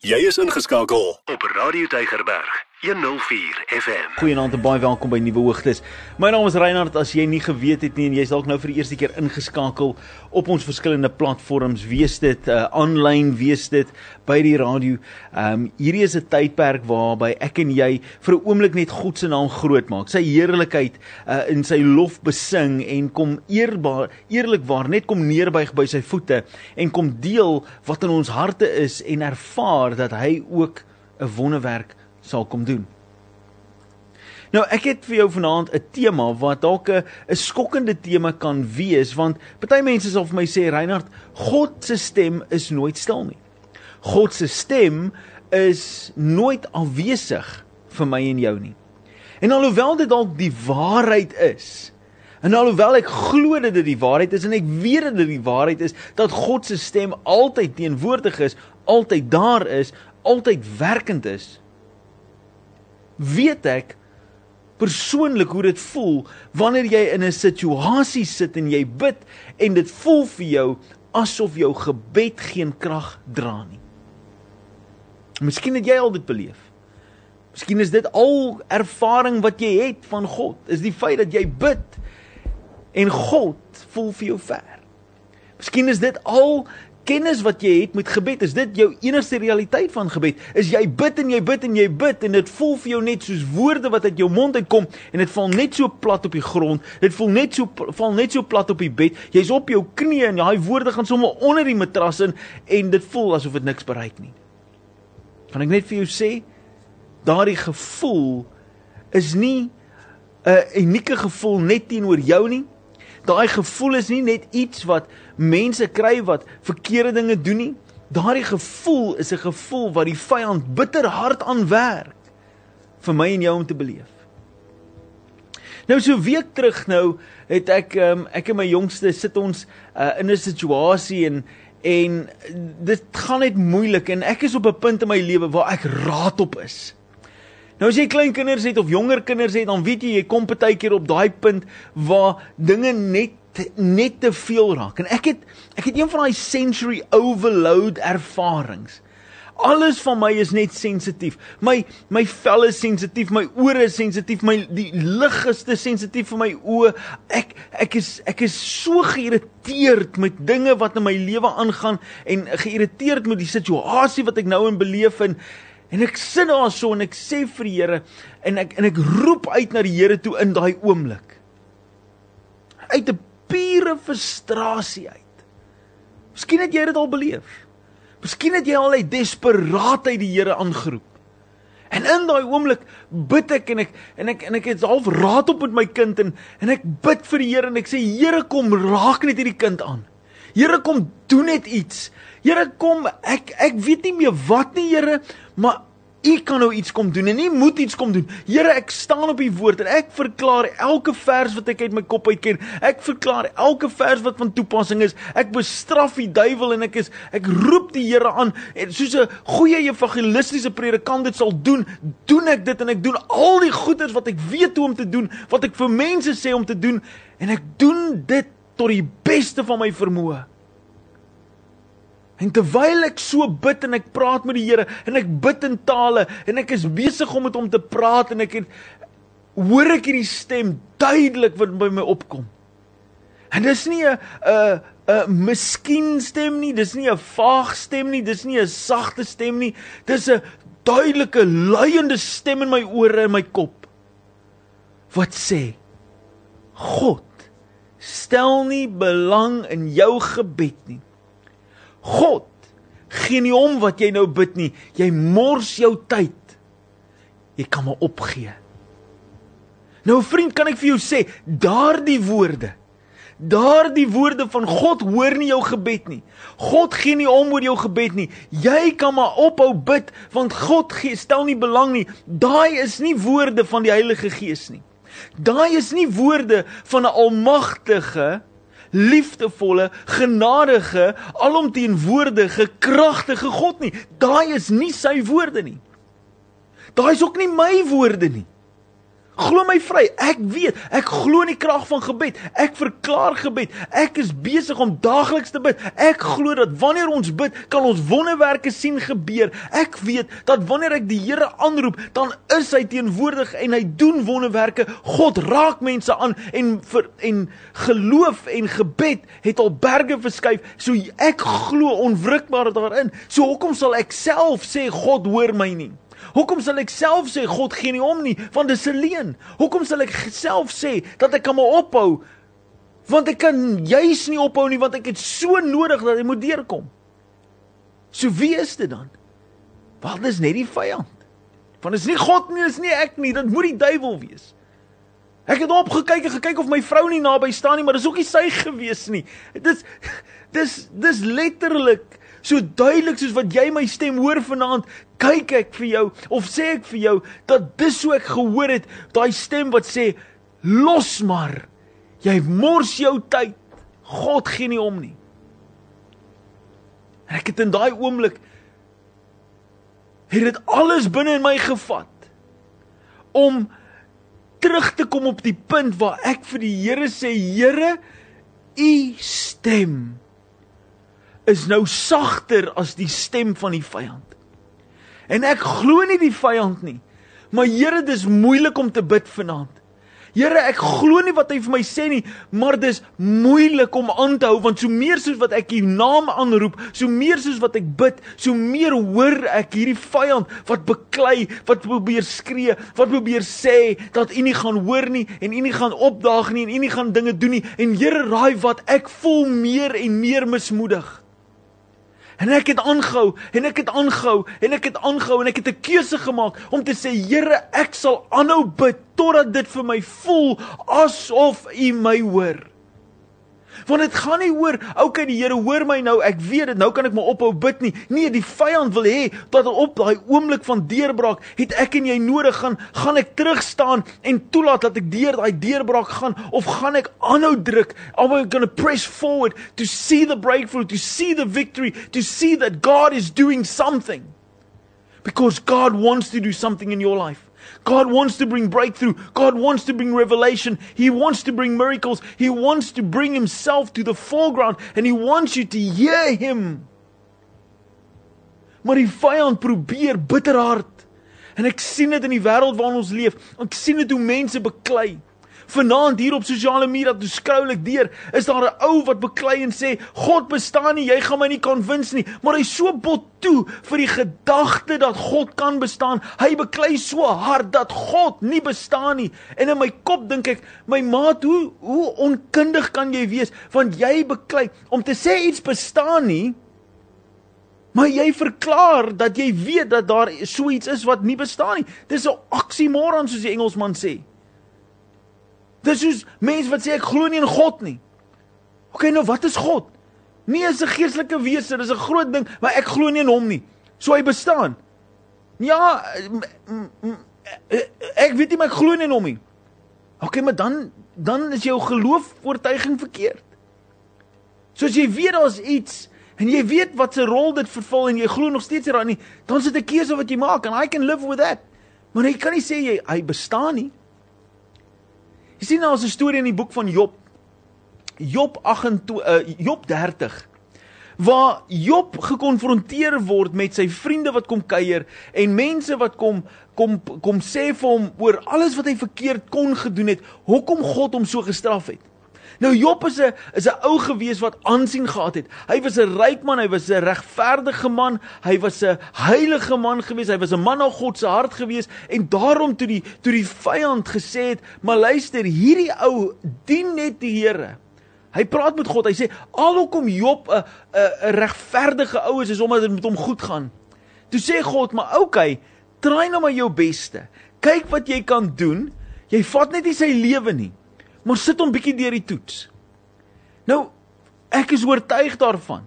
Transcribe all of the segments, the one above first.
Jy is ingeskakel op Radio Tygerberg 104 FM. Goeienaand en baie welkom by Nuwe Hoogtes. My naam is Reinhard. As jy nie geweet het nie en jy's dalk nou vir die eerste keer ingeskakel op ons verskillende platforms, wees dit uh aanlyn, wees dit by die radio. Ehm um, hierdie is 'n tydperk waarby ek en jy vir 'n oomblik net God se naam groot maak. Sy heerlikheid uh in sy lof besing en kom eerbaar, eerlikwaar net kom neerbuig by sy voete en kom deel wat in ons harte is en ervaar dat hy ook 'n wonderwerk sal kom doen. Nou ek het vir jou vanaand 'n tema wat dalk 'n skokkende tema kan wees want party mense sal vir my sê Reinhard, God se stem is nooit stil nie. God se stem is nooit afwesig vir my en jou nie. En alhoewel dit dalk die waarheid is, en alhoewel ek glo dat dit die waarheid is en ek weet dat dit die waarheid is dat God se stem altyd teenwoordig is, altyd daar is, altyd werkend is, weet ek persoonlik hoe dit voel wanneer jy in 'n situasie sit en jy bid en dit voel vir jou asof jou gebed geen krag dra nie. Miskien het jy al dit beleef. Miskien is dit al ervaring wat jy het van God, is die feit dat jy bid en God voel vir jou ver. Miskien is dit al kennis wat jy het met gebed, is dit jou enigste realiteit van gebed? Is jy bid en jy bid en jy bid en dit voel vir jou net soos woorde wat uit jou mond uitkom en dit val net so plat op die grond. Dit voel net so val net so plat op die bed. Jy's op jou knieë en daai woorde gaan sommer onder die matras in en dit voel asof dit niks bereik nie. Kan ek net vir jou sê daardie gevoel is nie 'n unieke gevoel net teenoor jou nie. Daai gevoel is nie net iets wat mense kry wat verkeerde dinge doen nie. Daardie gevoel is 'n gevoel wat die vyand bitter hard aan werk vir my en jou om te beleef. Nou so week terug nou het ek um, ek en my jongste sit ons uh, in 'n situasie en en dit gaan net moeilik en ek is op 'n punt in my lewe waar ek raad op is. Nou as jy klein kinders het of jonger kinders het, dan weet jy jy kom baie keer op daai punt waar dinge net net te veel raak. En ek het ek het een van daai sensory overload ervarings. Alles van my is net sensitief. My my vel is sensitief, my ore is sensitief, my die lig is te sensitief vir my oë. Ek ek is ek is so geïrriteerd met dinge wat in my lewe aangaan en geïrriteerd met die situasie wat ek nou in beleef en en ek sit daar so en ek sê vir die Here en ek en ek roep uit na die Here toe in daai oomblik. Uit 'n pure frustrasie uit. Miskien het jy dit al beleef. Miskien het jy al uit desperaatheid die Here aangeroep. En in daai oomblik bid ek en ek en ek en ek het half raad op met my kind en en ek bid vir die Here en ek sê Here kom raak net hierdie kind aan. Here kom doen net iets. Here kom ek ek weet nie meer wat nie Here, maar U kan nou iets kom doen en U moet iets kom doen. Here, ek staan op U woord en ek verklaar elke vers wat ek uit my kop uit ken. Ek verklaar elke vers wat van toepassing is. Ek bestraf die duiwel en ek is ek roep die Here aan en soos 'n goeie evangelistiese predikant dit sal doen, doen ek dit en ek doen al die goeders wat ek weet hoe om te doen, wat ek vir mense sê om te doen en ek doen dit tot die beste van my vermoë. En terwyl ek so bid en ek praat met die Here en ek bid in tale en ek is besig om met hom te praat en ek het hoor ek hierdie stem duidelik wat by my opkom. En dis nie 'n 'n 'n miskien stem nie, dis nie 'n vaag stem nie, dis nie 'n sagte stem nie. Dis 'n duidelike luiende stem in my ore en my kop. Wat sê? God stel nie belang in jou gebed nie. God gee nie om wat jy nou bid nie. Jy mors jou tyd. Jy kan maar opgee. Nou vriend, kan ek vir jou sê, daardie woorde Daardie woorde van God hoor nie jou gebed nie. God gee nie om oor jou gebed nie. Jy kan maar ophou bid want God gee stel nie belang nie. Daai is nie woorde van die Heilige Gees nie. Daai is nie woorde van 'n almagtige liefdevolle, genadige, alomteenwoordige, kragtige God nie. Daai is nie sy woorde nie. Daai is ook nie my woorde nie. Glo my vry. Ek weet, ek glo in die krag van gebed. Ek verklaar gebed. Ek is besig om daagliks te bid. Ek glo dat wanneer ons bid, kan ons wonderwerke sien gebeur. Ek weet dat wanneer ek die Here aanroep, dan is hy teenwoordig en hy doen wonderwerke. God raak mense aan en vir en geloof en gebed het al berge verskuif. So ek glo onwrikbaar daarin. So hoekom sal ek self sê God hoor my nie? Hoekom sal ek self sê God gee nie om nie, want dis 'n leuen? Hoekom sal ek self sê dat ek kan maar ophou? Want ek kan juis nie ophou nie want ek het so nodig dat hy moet deurkom. So wie is dit dan? Wat is net die vyand? Want dit is nie God nie, dit is nie ek nie, dit moet die duiwel wees. Ek het opgekyk en gekyk of my vrou nie naby staan nie, maar dis ook nie sy gewees nie. Dis dis dis letterlik so duidelik soos wat jy my stem hoor vanaand, kyk ek vir jou of sê ek vir jou dat dis so ek gehoor het, daai stem wat sê los maar. Jy mors jou tyd. God gee nie om nie. En ek het in daai oomblik het dit alles binne in my gevat om terug te kom op die punt waar ek vir die Here sê Here u stem is nou sagter as die stem van die vyand. En ek glo nie die vyand nie. Maar Here, dis moeilik om te bid vanaand. Here, ek glo nie wat hy vir my sê nie, maar dis moeilik om aan te hou want so meer soos wat ek u naam aanroep, so meer soos wat ek bid, so meer hoor ek hierdie vyand wat beklei, wat probeer skree, wat probeer sê dat u nie gaan hoor nie en u nie gaan opdaag nie en u nie gaan dinge doen nie. En Here, raai wat, ek voel meer en meer mismoedig. En ek het aangehou en ek het aangehou en ek het aangehou en ek het 'n keuse gemaak om te sê Here, ek sal aanhou bid totdat dit vir my voel asof U my hoor. Want dit gaan nie oor, okay, die Here hoor my nou, ek weet dit, nou kan ek maar ophou bid nie. Nee, die vyand wil hê dat op daai oomblik van deurbraak het ek en jy nodig gaan, gaan ek terug staan en toelaat dat ek deur daai deurbraak gaan of gaan ek aanhou druk? Am I going to press forward to see the breakthrough, to see the victory, to see that God is doing something? Because God wants to do something in your life. God wants to bring breakthrough. God wants to bring revelation. He wants to bring miracles. He wants to bring himself to the foreground and he wants you to hear him. Maar die vyand probeer bitterhard. En ek sien dit in die wêreld waarin ons leef. Ek sien dit hoe mense beklei. Vanaand hier op sosiale media toe scroll ek deur, is daar 'n ou wat beklei en sê God bestaan nie, jy gaan my nie konwins nie, maar hy so bot toe vir die gedagte dat God kan bestaan. Hy beklei so hard dat God nie bestaan nie. En in my kop dink ek, my maat, hoe hoe onkundig kan jy wees want jy beklei om te sê iets bestaan nie? Maar jy verklaar dat jy weet dat daar so iets is wat nie bestaan nie. Dis 'n oksimoron soos die Engelsman sê. Dis soos mense wat sê ek glo nie in God nie. OK, nou wat is God? Nee, is 'n geestelike wese, dis 'n groot ding, maar ek glo nie in hom nie. So hy bestaan. Ja, ek weet nie maar ek glo nie in hom nie. OK, maar dan dan is jou geloof oortuiging verkeerd. Soos jy weet daar's iets en jy weet wat se rol dit vervul en jy glo nog steeds daarin nie, dan sit 'n keuse wat jy maak and I can live with that. Maar jy kan nie sê jy hy bestaan nie. Jy sien nou 'n storie in die boek van Job. Job 28 uh, eh, Job 30 waar Job gekonfronteer word met sy vriende wat kom kuier en mense wat kom kom kom sê vir hom oor alles wat hy verkeerd kon gedoen het, hoekom God hom so gestraf het. Nou Job is 'n is 'n ou gewees wat aansien gehad het. Hy was 'n ryk man, hy was 'n regverdige man, hy was 'n heilige man gewees, hy was 'n man na God se hart gewees en daarom toe die toe die vyand gesê het, "Maar luister, hierdie ou dien net die Here." Hy praat met God. Hy sê, "Alhoekom Job 'n 'n regverdige ou is, is omdat dit met hom goed gaan." Toe sê God, "Maar oukei, try nou maar jou beste. Kyk wat jy kan doen. Jy vat net nie sy lewe nie." Maar sit hom bietjie deur die toets. Nou ek is oortuig daarvan.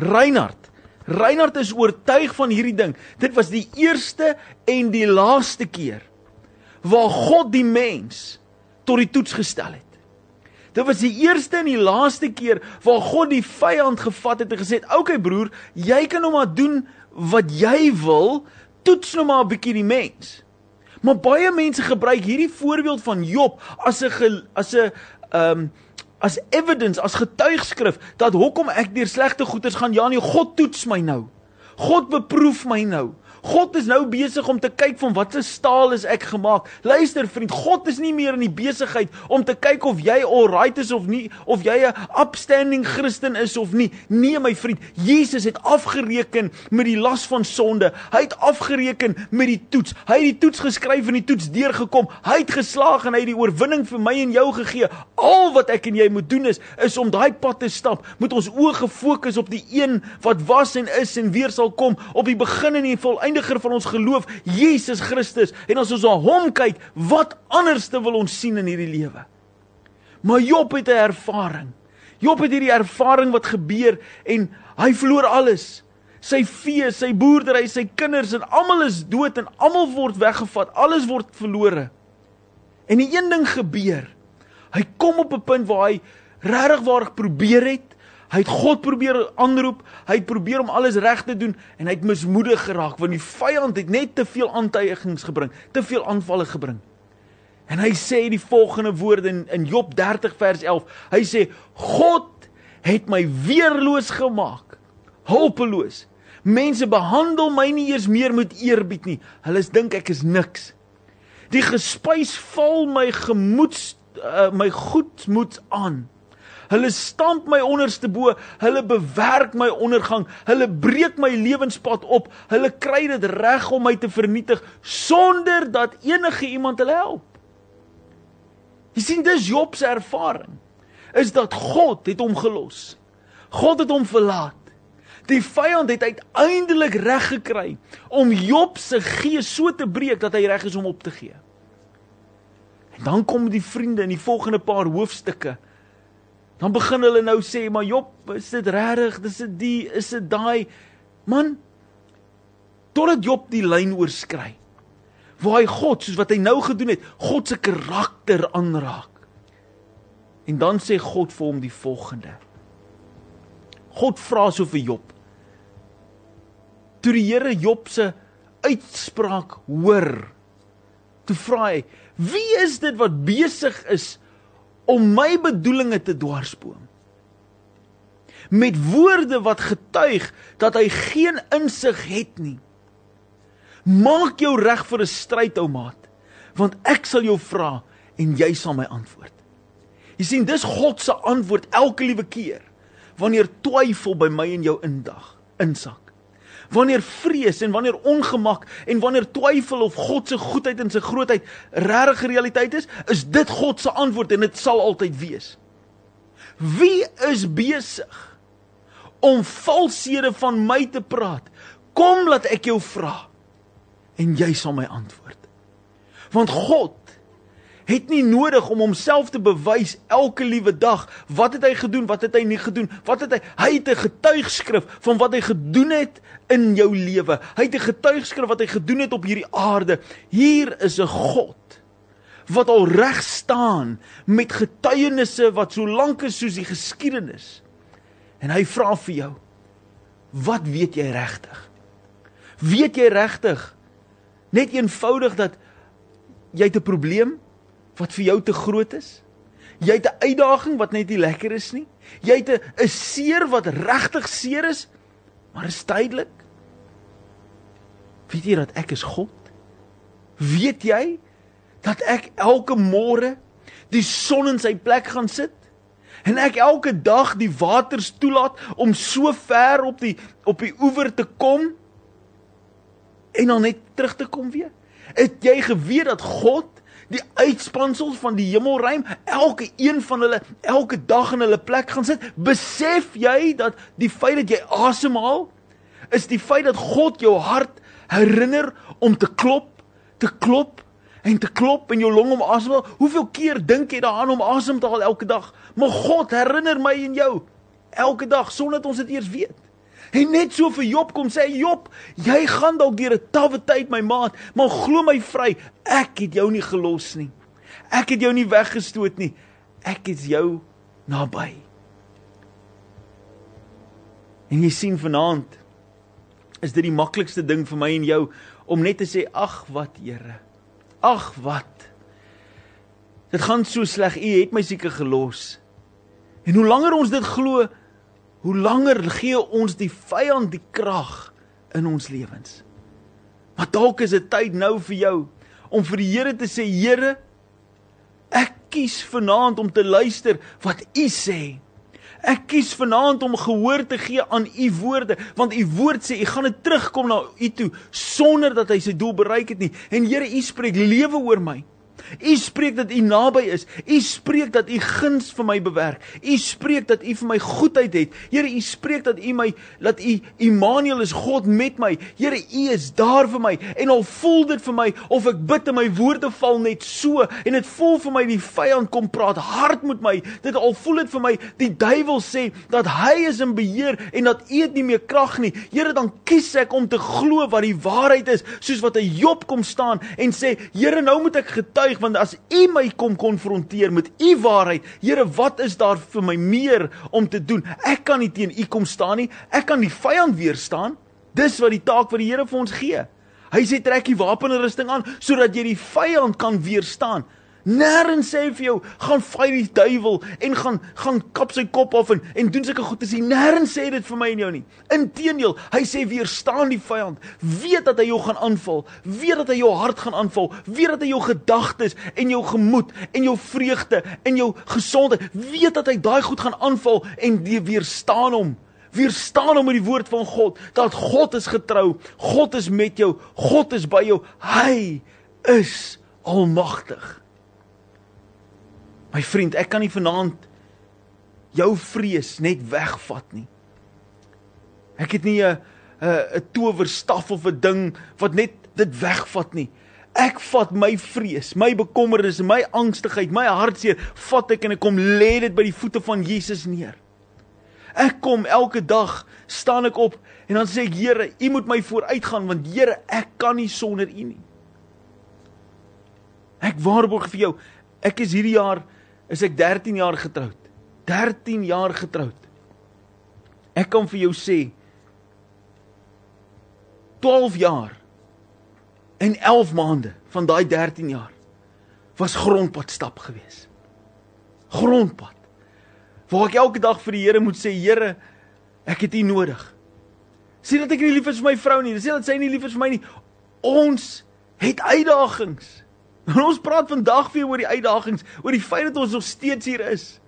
Reinhard, Reinhard is oortuig van hierdie ding. Dit was die eerste en die laaste keer waar God die mens tot die toets gestel het. Dit was die eerste en die laaste keer waar God die vyand gevat het en gesê het: "Oké okay, broer, jy kan nou maar doen wat jy wil, toets nou maar 'n bietjie die mens." Maar baie mense gebruik hierdie voorbeeld van Job as 'n as 'n ehm um, as evidence, as getuigskrif dat hoekom ek deur slegte goeders gaan. Ja nee, God toets my nou. God beproef my nou. God is nou besig om te kyk van watter staal is ek gemaak. Luister vriend, God is nie meer in die besigheid om te kyk of jy alright is of nie, of jy 'n upstanding Christen is of nie. Nee my vriend, Jesus het afgereken met die las van sonde. Hy het afgereken met die toets. Hy het die toets geskryf en die toets deurgekom. Hy het geslaag en hy het die oorwinning vir my en jou gegee. Al wat ek en jy moet doen is is om daai pad te stap. Moet ons oë gefokus op die een wat was en is en weer sal kom, op die begin en die volleinde eindiger van ons geloof, Jesus Christus. En as ons na hom kyk, wat anderste wil ons sien in hierdie lewe? Maar Job het 'n ervaring. Job het hierdie ervaring wat gebeur en hy verloor alles. Sy vee, sy boerdery, sy kinders en almal is dood en almal word weggevat. Alles word verlore. En die een ding gebeur. Hy kom op 'n punt waar hy regtig waar probeer het Hy het God probeer aanroep, hy het probeer om alles reg te doen en hy het mismoedig geraak want die vyand het net te veel aantuigings gebring, te veel aanvalle gebring. En hy sê die volgende woorde in, in Job 30 vers 11. Hy sê God het my weerloos gemaak, hulpeloos. Mense behandel my nie eers meer met eerbied nie. Hulle dink ek is niks. Die gespuis val my gemoeds uh, my goedmoed aan. Hulle stamp my onderste bo, hulle bewerk my ondergang, hulle breek my lewenspad op, hulle kry dit reg om my te vernietig sonder dat enige iemand hulle help. Jy sien dis Job se ervaring is dat God het hom gelos. God het hom verlaat. Die vyand het uiteindelik reg gekry om Job se gees so te breek dat hy reg is om op te gee. En dan kom die vriende in die volgende paar hoofstukke Dan begin hulle nou sê, maar Job, is dit regtig? Dis dit die, is dit daai man totdat Job die lyn oorskry. Waar hy God, soos wat hy nou gedoen het, God se karakter aanraak. En dan sê God vir hom die volgende. God vra so vir Job. Toe die Here Job se uitspraak hoor, toe vra hy: "Wie is dit wat besig is om my bedoelinge te dwarsboom. Met woorde wat getuig dat hy geen insig het nie. Maak jou reg vir 'n stryd, ou maat, want ek sal jou vra en jy sal my antwoord. Jy sien, dis God se antwoord elke liewe keer wanneer twyfel by my en jou indag, insak wanneer vrees en wanneer ongemak en wanneer twyfel of God se goedheid en sy grootheid regtig realiteit is, is dit God se antwoord en dit sal altyd wees. Wie is besig om valshede van my te praat? Kom laat ek jou vra en jy sal my antwoord. Want God het nie nodig om homself te bewys elke liewe dag. Wat het hy gedoen? Wat het hy nie gedoen? Wat het hy hy het 'n getuigskrif van wat hy gedoen het in jou lewe. Hy het 'n getuigskrif wat hy gedoen het op hierdie aarde. Hier is 'n God wat al reg staan met getuienisse wat so lank is soos die geskiedenis. En hy vra vir jou: Wat weet jy regtig? Weet jy regtig net eenvoudig dat jy 'n probleem wat vir jou te groot is. Jy het 'n uitdaging wat net nie lekker is nie. Jy het 'n 'n seer wat regtig seer is, maar is tydelik. Weet jy dat ek is God? Weet jy dat ek elke môre die son in sy plek gaan sit en ek elke dag die waters toelaat om so ver op die op die oewer te kom en dan net terug te kom weer? Het jy geweet dat God die uitspansels van die hemelruim, elke een van hulle elke dag in hulle plek gaan sit. Besef jy dat die feit dat jy asemhaal is die feit dat God jou hart herinner om te klop, te klop en te klop in jou long om asemhaal. Hoeveel keer dink jy daaraan om asem te haal elke dag? Maar God herinner my en jou elke dag sonder dat ons dit eers weet. En net so vir Job kom sê Job, jy gaan dalk deur 'n tawwe tyd my maat, maar glo my vry, ek het jou nie gelos nie. Ek het jou nie weggestoot nie. Ek is jou naby. En jy sien vanaand is dit die maklikste ding vir my en jou om net te sê ag wat Here. Ag wat. Dit gaan so sleg. U het my seker gelos. En hoe langer ons dit glo, hoe langer gee ons die vyand die krag in ons lewens. Maar dalk is dit tyd nou vir jou om vir die Here te sê, Here, ek kies vanaand om te luister wat U sê. Ek kies vanaand om gehoor te gee aan u woorde, want u woord sê u gaan dit terugkom na u toe sonder dat hy sy doel bereik het nie. En Here, u spreek lewe oor my. U spreek dat U naby is. U spreek dat U guns vir my bewerk. U spreek dat U vir my goedheid het. Here, U spreek dat U my dat U Immanuel is God met my. Here, U is daar vir my. En al voel dit vir my of ek bid en my woorde val net so en dit voel vir my die vyand kom praat hard met my. Dit al voel dit vir my die duiwel sê dat hy is in beheer en dat U het nie meer krag nie. Here, dan kies ek om te glo wat die waarheid is, soos wat 'n Job kom staan en sê, Here, nou moet ek getuig want as u my kom konfronteer met u waarheid, Here, wat is daar vir my meer om te doen? Ek kan nie teen u kom staan nie. Ek kan die vyand weerstaan. Dis wat die taak wat die Here vir ons gee. Hy sê trek die wapenrusting aan sodat jy die vyand kan weerstaan. Nêrens sê vir jou gaan fight die duiwel en gaan gaan kap sy kop af en en doen sulke goed as hy nêrens sê dit vir my en jou nie. Inteendeel, hy sê weerstaan die vyand. Weet dat hy jou gaan aanval. Weet dat hy jou hart gaan aanval. Weet dat hy jou gedagtes en jou gemoed en jou vreugde en jou gesondheid, weet dat hy daai goed gaan aanval en die weerstaan hom. Weerstaan hom met die woord van God dat God is getrou. God is met jou. God is by jou. Hy is almagtig. My vriend, ek kan nie vanaand jou vrees net wegvat nie. Ek het nie 'n 'n 'n towerstaf of 'n ding wat net dit wegvat nie. Ek vat my vrees, my bekommernis, my angstigheid, my hartseer, vat ek en ek kom lê dit by die voete van Jesus neer. Ek kom elke dag, staan ek op en dan sê ek Here, U moet my vooruitgaan want Here, ek kan nie sonder U nie. Ek waarborg vir jou, ek is hierdie jaar is ek 13 jaar getroud. 13 jaar getroud. Ek kan vir jou sê 12 jaar en 11 maande van daai 13 jaar was grondpad stap gewees. Grondpad. Waar ek elke dag vir die Here moet sê, Here, ek het U nodig. Sien dat ek nie lief is vir my vrou nie, sien dat sy nie lief is vir my nie. Ons het uitdagings. En ons praat vandag weer oor die uitdagings, oor die feit dat ons nog steeds hier is.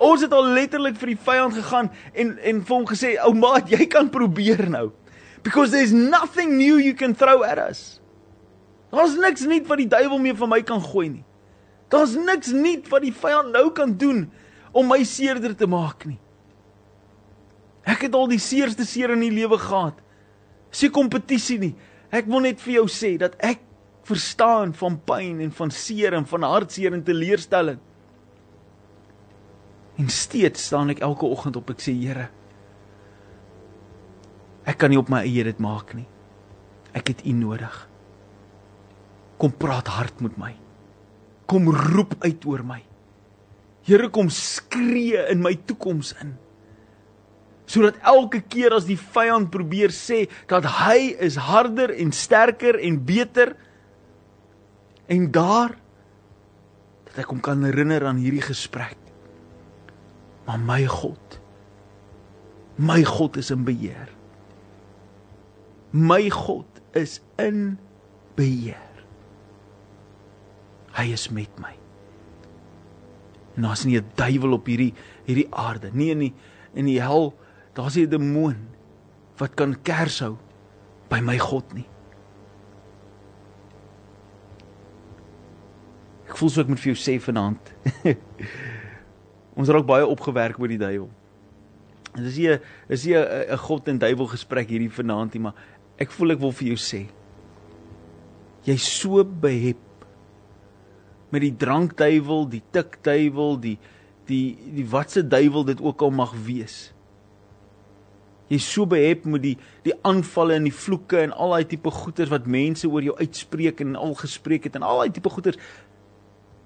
Ons het al letterlik vir die vyand gegaan en en vir hom gesê, "Ou maat, jy kan probeer nou. Because there's nothing new you can throw at us." Daar's niks nuut wat die duiwel mee van my kan gooi nie. Daar's niks nuut wat die vyand nou kan doen om my seerder te maak nie. Ek het al die seerste seer in die lewe gehad. Dis 'n kompetisie nie. Ek wil net vir jou sê dat ek verstaan van pyn en van seer en van hartseer en teleurstelling. En steeds staan ek elke oggend op ek sê Here ek kan nie op my eie dit maak nie. Ek het U nodig. Kom praat hard met my. Kom roep uit oor my. Here kom skree in my toekoms in. Sodat elke keer as die vyand probeer sê dat hy is harder en sterker en beter En daar dat ek hom kan herinner aan hierdie gesprek. Maar my God my God is in beheer. My God is in beheer. Hy is met my. En daar's nie 'n duiwel op hierdie hierdie aarde nie in die in die hel. Daar's nie 'n demoon wat kan kers hou by my God nie. Ek voel so ek moet vir jou sê vanaand. Ons raak baie opgewerk oor die duiwel. Dit is nie is nie 'n God en duiwel gesprek hierdie vanaand nie, maar ek voel ek wil vir jou sê. Jy's so behep met die drankduiwel, die tikduiwel, die die die watse duiwel dit ook al mag wees. Jy's so behep met die die aanvalle en die vloeke en al daai tipe goeters wat mense oor jou uitspreek en al gespreek het en al daai tipe goeters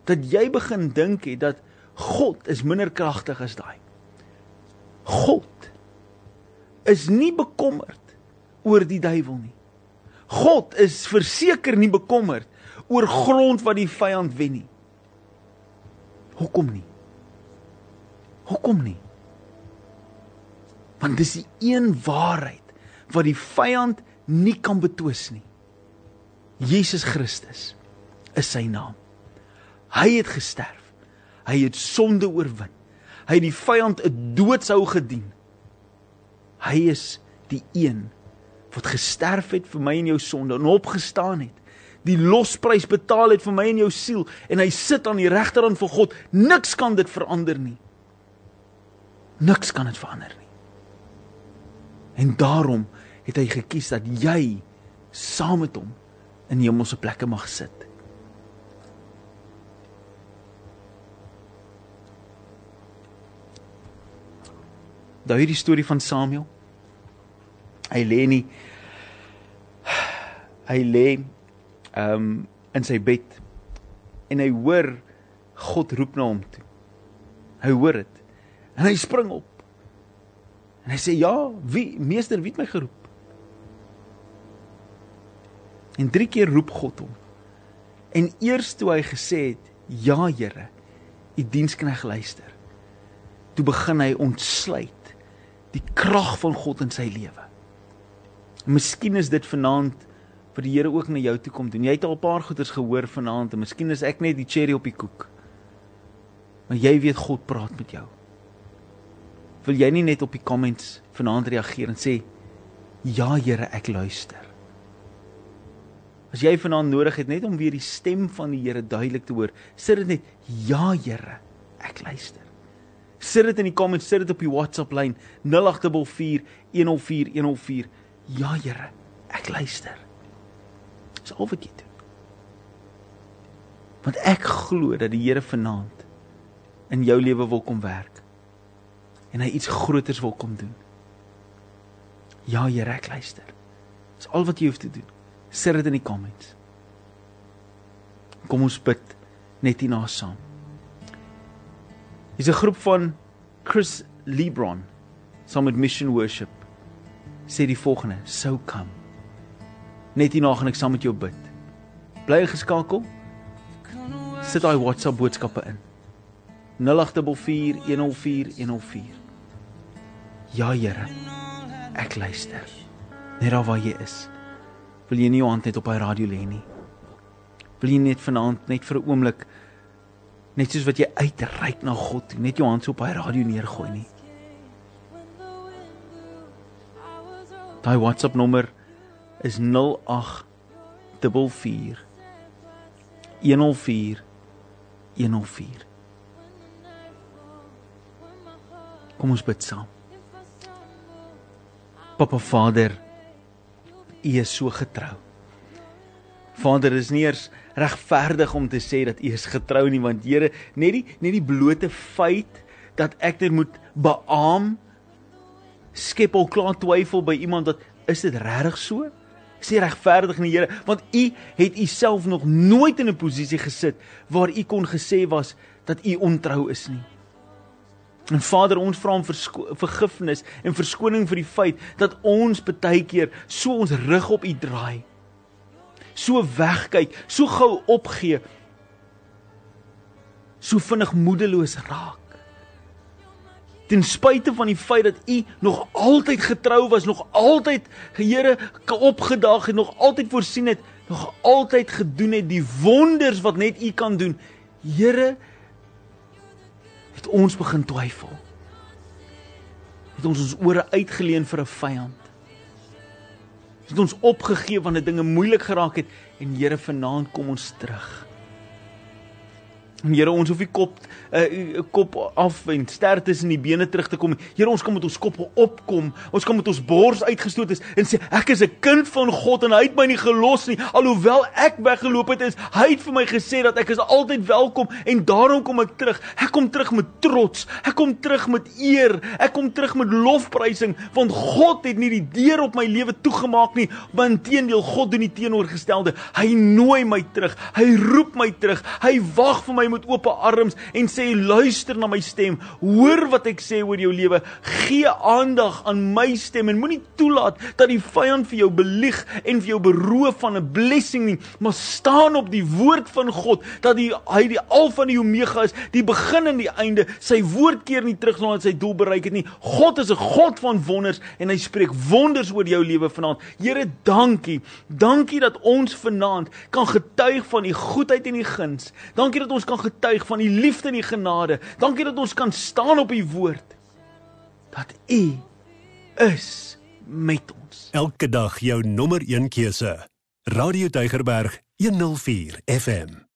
dat jy begin dink het dat God is minder kragtig as daai. God is nie bekommerd oor die duiwel nie. God is verseker nie bekommerd oor grond wat die vyand wen nie. Hoekom nie? Hoekom nie? Want dis die een waarheid wat die vyand nie kan betwis nie. Jesus Christus is sy naam. Hy het gesterf. Hy het sonde oorwin. Hy het die vyand 'n doodshou gedien. Hy is die een wat gesterf het vir my en jou sonde en opgestaan het. Die losprys betaal het vir my en jou siel en hy sit aan die regterhand van God. Niks kan dit verander nie. Niks kan dit verander nie. En daarom het hy gekies dat jy saam met hom in hemelse plekke mag sit. Daai hierdie storie van Samuel. Hy lê nie hy lê ehm um, in sy bed en hy hoor God roep na hom toe. Hy hoor dit. En hy spring op. En hy sê ja, wie meester wie het my geroep? En drie keer roep God hom. En eers toe hy gesê het, "Ja, Here, u dienskneg luister." Toe begin hy ontsluit die krag van God in sy lewe. Miskien is dit vanaand vir die Here ook na jou toe kom doen. Jy het al 'n paar goeters gehoor vanaand en miskien is ek net die cherry op die koek. Maar jy weet God praat met jou. Wil jy nie net op die comments vanaand reageer en sê ja Here, ek luister. As jy vanaand nodig het net om weer die stem van die Here duidelik te hoor, sit dit net ja Here, ek luister. Sit dit in die comments, sit dit op die WhatsApp lyn 084 104 104. Ja Here, ek luister. Dis al wat jy doen. Want ek glo dat die Here vanaand in jou lewe wil kom werk en hy iets groters wil kom doen. Ja Here, ek luister. Dis al wat jy hoef te doen sit dit in die comments. Kom ons bid net hierna saam. Dis 'n groep van Chris Lebron saam met Mission Worship sê die volgende: "So come." Net hierna gaan ek saam met jou bid. Bly geskakel. Sit daai WhatsApp boodskappe in. 084104 Ja Here. Ek luister. Net daar waar jy is. Wil jy nie jou hand net op hy radio lê nie? Wil jy net vanaand net vir 'n oomblik net soos wat jy uitreik na God, net jou hand so op hy radio neergooi nie? Daai WhatsApp nommer is 0844 104 104 Kom ons bid saam. Papa Vader, U is so getrou. Vader, is nie eers regverdig om te sê dat U is getrou nie, want Here, net die net die blote feit dat ek dit moet beamoen skep al klaar twyfel by iemand wat is dit regtig so? Sê regverdig nie Here, want U het U self nog nooit in 'n posisie gesit waar U kon gesê was dat U ontrou is nie. En Vader, ons vra om vergifnis en verskoning vir die feit dat ons baie keer so ons rug op U draai. So wegkyk, so gou opgee. So vinnig moedeloos raak. Ten spyte van die feit dat U nog altyd getrou was, nog altyd Here opgedaag het, nog altyd voorsien het, nog altyd gedoen het die wonders wat net U kan doen. Here, het ons begin twyfel. Het ons ons ore uitgeleen vir 'n vyand. Het ons opgegee wanneer dinge moeilik geraak het en Here vanaand kom ons terug. Here, ons hoef nie kop 'n uh, eh, kop af en ster tussen die bene terug te kom. Here, ons kom met ons kop opkom. Ons kom met ons bors uitgestoot is en sê ek is 'n kind van God en hy het my nie gelos nie. Alhoewel ek weggeloop het, is hy het vir my gesê dat ek is altyd welkom en daarom kom ek terug. Ek kom terug met trots. Ek kom terug met eer. Ek kom terug met lofprysing want God het nie die deur op my lewe toegemaak nie, maar inteendeel God doen die teenoorgestelde. Hy nooi my terug. Hy roep my terug. Hy wag vir my met oop arms en sê luister na my stem. Hoor wat ek sê oor jou lewe. Gee aandag aan my stem en moenie toelaat dat die vyand vir jou belieg en vir jou beroof van 'n blessing nie, maar staan op die woord van God dat die, hy die alfa en die omega is, die begin en die einde. Sy woord keer nie terug nadat sy doel bereik het nie. God is 'n God van wonders en hy spreek wonders oor jou lewe vanaand. Here, dankie. Dankie dat ons vanaand kan getuig van u goedheid en u guns. Dankie dat ons kan getuig van u liefde en u genade. Dankie dat ons kan staan op u woord. Dat u is met ons. Elke dag jou nommer 1 keuse. Radio Deugerberg 104 FM.